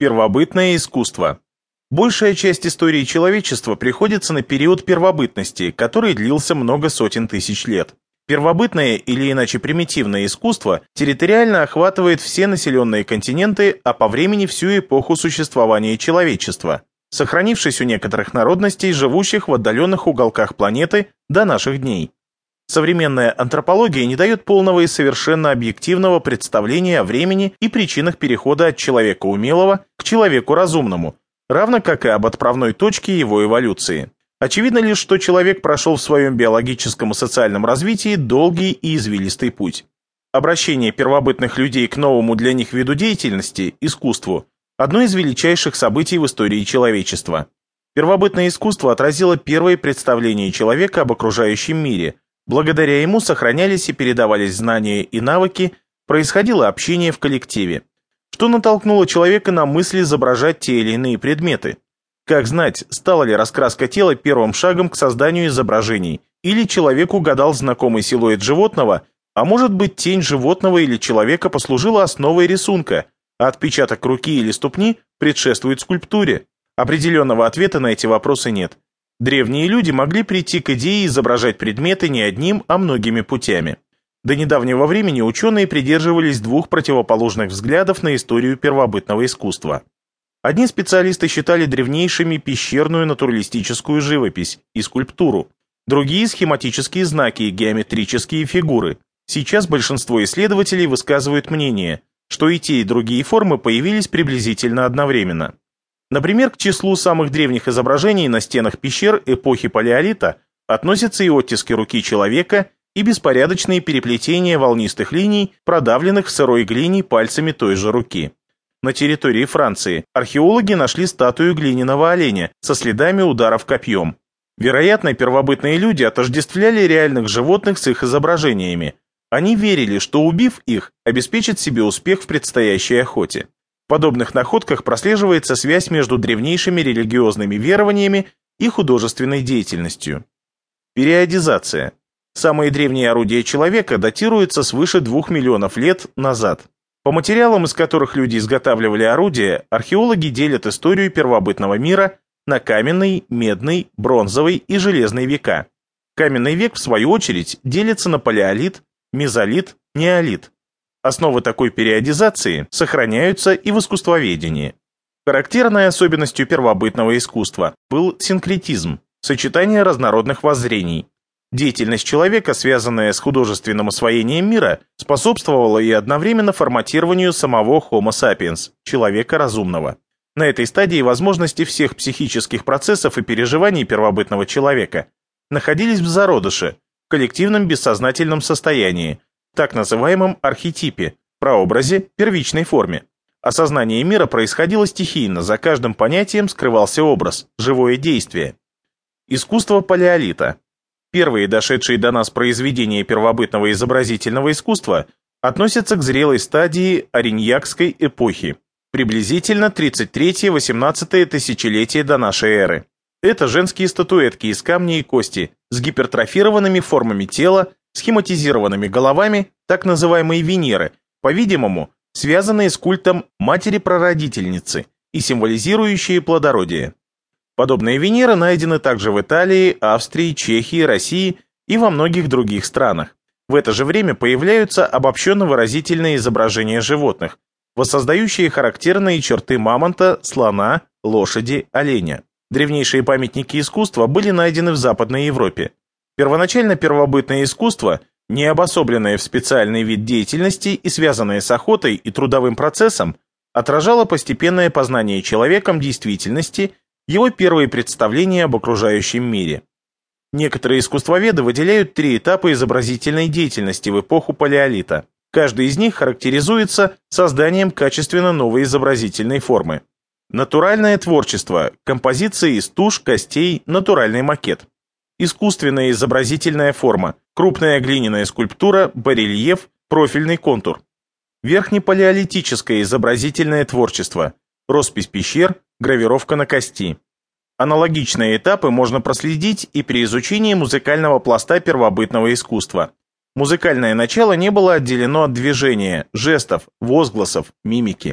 Первобытное искусство. Большая часть истории человечества приходится на период первобытности, который длился много сотен тысяч лет. Первобытное или иначе примитивное искусство территориально охватывает все населенные континенты, а по времени всю эпоху существования человечества, сохранившись у некоторых народностей, живущих в отдаленных уголках планеты до наших дней. Современная антропология не дает полного и совершенно объективного представления о времени и причинах перехода от человека умелого к человеку разумному, равно как и об отправной точке его эволюции. Очевидно лишь, что человек прошел в своем биологическом и социальном развитии долгий и извилистый путь. Обращение первобытных людей к новому для них виду деятельности, искусству, одно из величайших событий в истории человечества. Первобытное искусство отразило первые представления человека об окружающем мире – Благодаря ему сохранялись и передавались знания и навыки, происходило общение в коллективе, что натолкнуло человека на мысль изображать те или иные предметы. Как знать, стала ли раскраска тела первым шагом к созданию изображений, или человек угадал знакомый силуэт животного, а может быть тень животного или человека послужила основой рисунка, а отпечаток руки или ступни предшествует скульптуре. Определенного ответа на эти вопросы нет. Древние люди могли прийти к идее изображать предметы не одним, а многими путями. До недавнего времени ученые придерживались двух противоположных взглядов на историю первобытного искусства. Одни специалисты считали древнейшими пещерную натуралистическую живопись и скульптуру, другие – схематические знаки и геометрические фигуры. Сейчас большинство исследователей высказывают мнение, что и те, и другие формы появились приблизительно одновременно. Например, к числу самых древних изображений на стенах пещер эпохи Палеолита относятся и оттиски руки человека, и беспорядочные переплетения волнистых линий, продавленных в сырой глине пальцами той же руки. На территории Франции археологи нашли статую глиняного оленя со следами ударов копьем. Вероятно, первобытные люди отождествляли реальных животных с их изображениями. Они верили, что убив их, обеспечат себе успех в предстоящей охоте подобных находках прослеживается связь между древнейшими религиозными верованиями и художественной деятельностью. Периодизация. Самые древние орудия человека датируются свыше двух миллионов лет назад. По материалам, из которых люди изготавливали орудия, археологи делят историю первобытного мира на каменный, медный, бронзовый и железный века. Каменный век, в свою очередь, делится на палеолит, мезолит, неолит. Основы такой периодизации сохраняются и в искусствоведении. Характерной особенностью первобытного искусства был синкретизм, сочетание разнородных воззрений. Деятельность человека, связанная с художественным освоением мира, способствовала и одновременно форматированию самого Homo sapiens, человека разумного. На этой стадии возможности всех психических процессов и переживаний первобытного человека находились в зародыше, в коллективном бессознательном состоянии, так называемом архетипе, прообразе, первичной форме. Осознание мира происходило стихийно, за каждым понятием скрывался образ, живое действие. Искусство палеолита. Первые дошедшие до нас произведения первобытного изобразительного искусства относятся к зрелой стадии Ориньякской эпохи, приблизительно 33-18 тысячелетие до нашей эры. Это женские статуэтки из камня и кости с гипертрофированными формами тела схематизированными головами, так называемые Венеры, по-видимому, связанные с культом матери-прародительницы и символизирующие плодородие. Подобные Венеры найдены также в Италии, Австрии, Чехии, России и во многих других странах. В это же время появляются обобщенно-выразительные изображения животных, воссоздающие характерные черты мамонта, слона, лошади, оленя. Древнейшие памятники искусства были найдены в Западной Европе. Первоначально первобытное искусство, не обособленное в специальный вид деятельности и связанное с охотой и трудовым процессом, отражало постепенное познание человеком действительности, его первые представления об окружающем мире. Некоторые искусствоведы выделяют три этапа изобразительной деятельности в эпоху палеолита. Каждый из них характеризуется созданием качественно новой изобразительной формы. Натуральное творчество, композиции из туш, костей, натуральный макет искусственная изобразительная форма, крупная глиняная скульптура, барельеф, профильный контур. Верхнепалеолитическое изобразительное творчество, роспись пещер, гравировка на кости. Аналогичные этапы можно проследить и при изучении музыкального пласта первобытного искусства. Музыкальное начало не было отделено от движения, жестов, возгласов, мимики.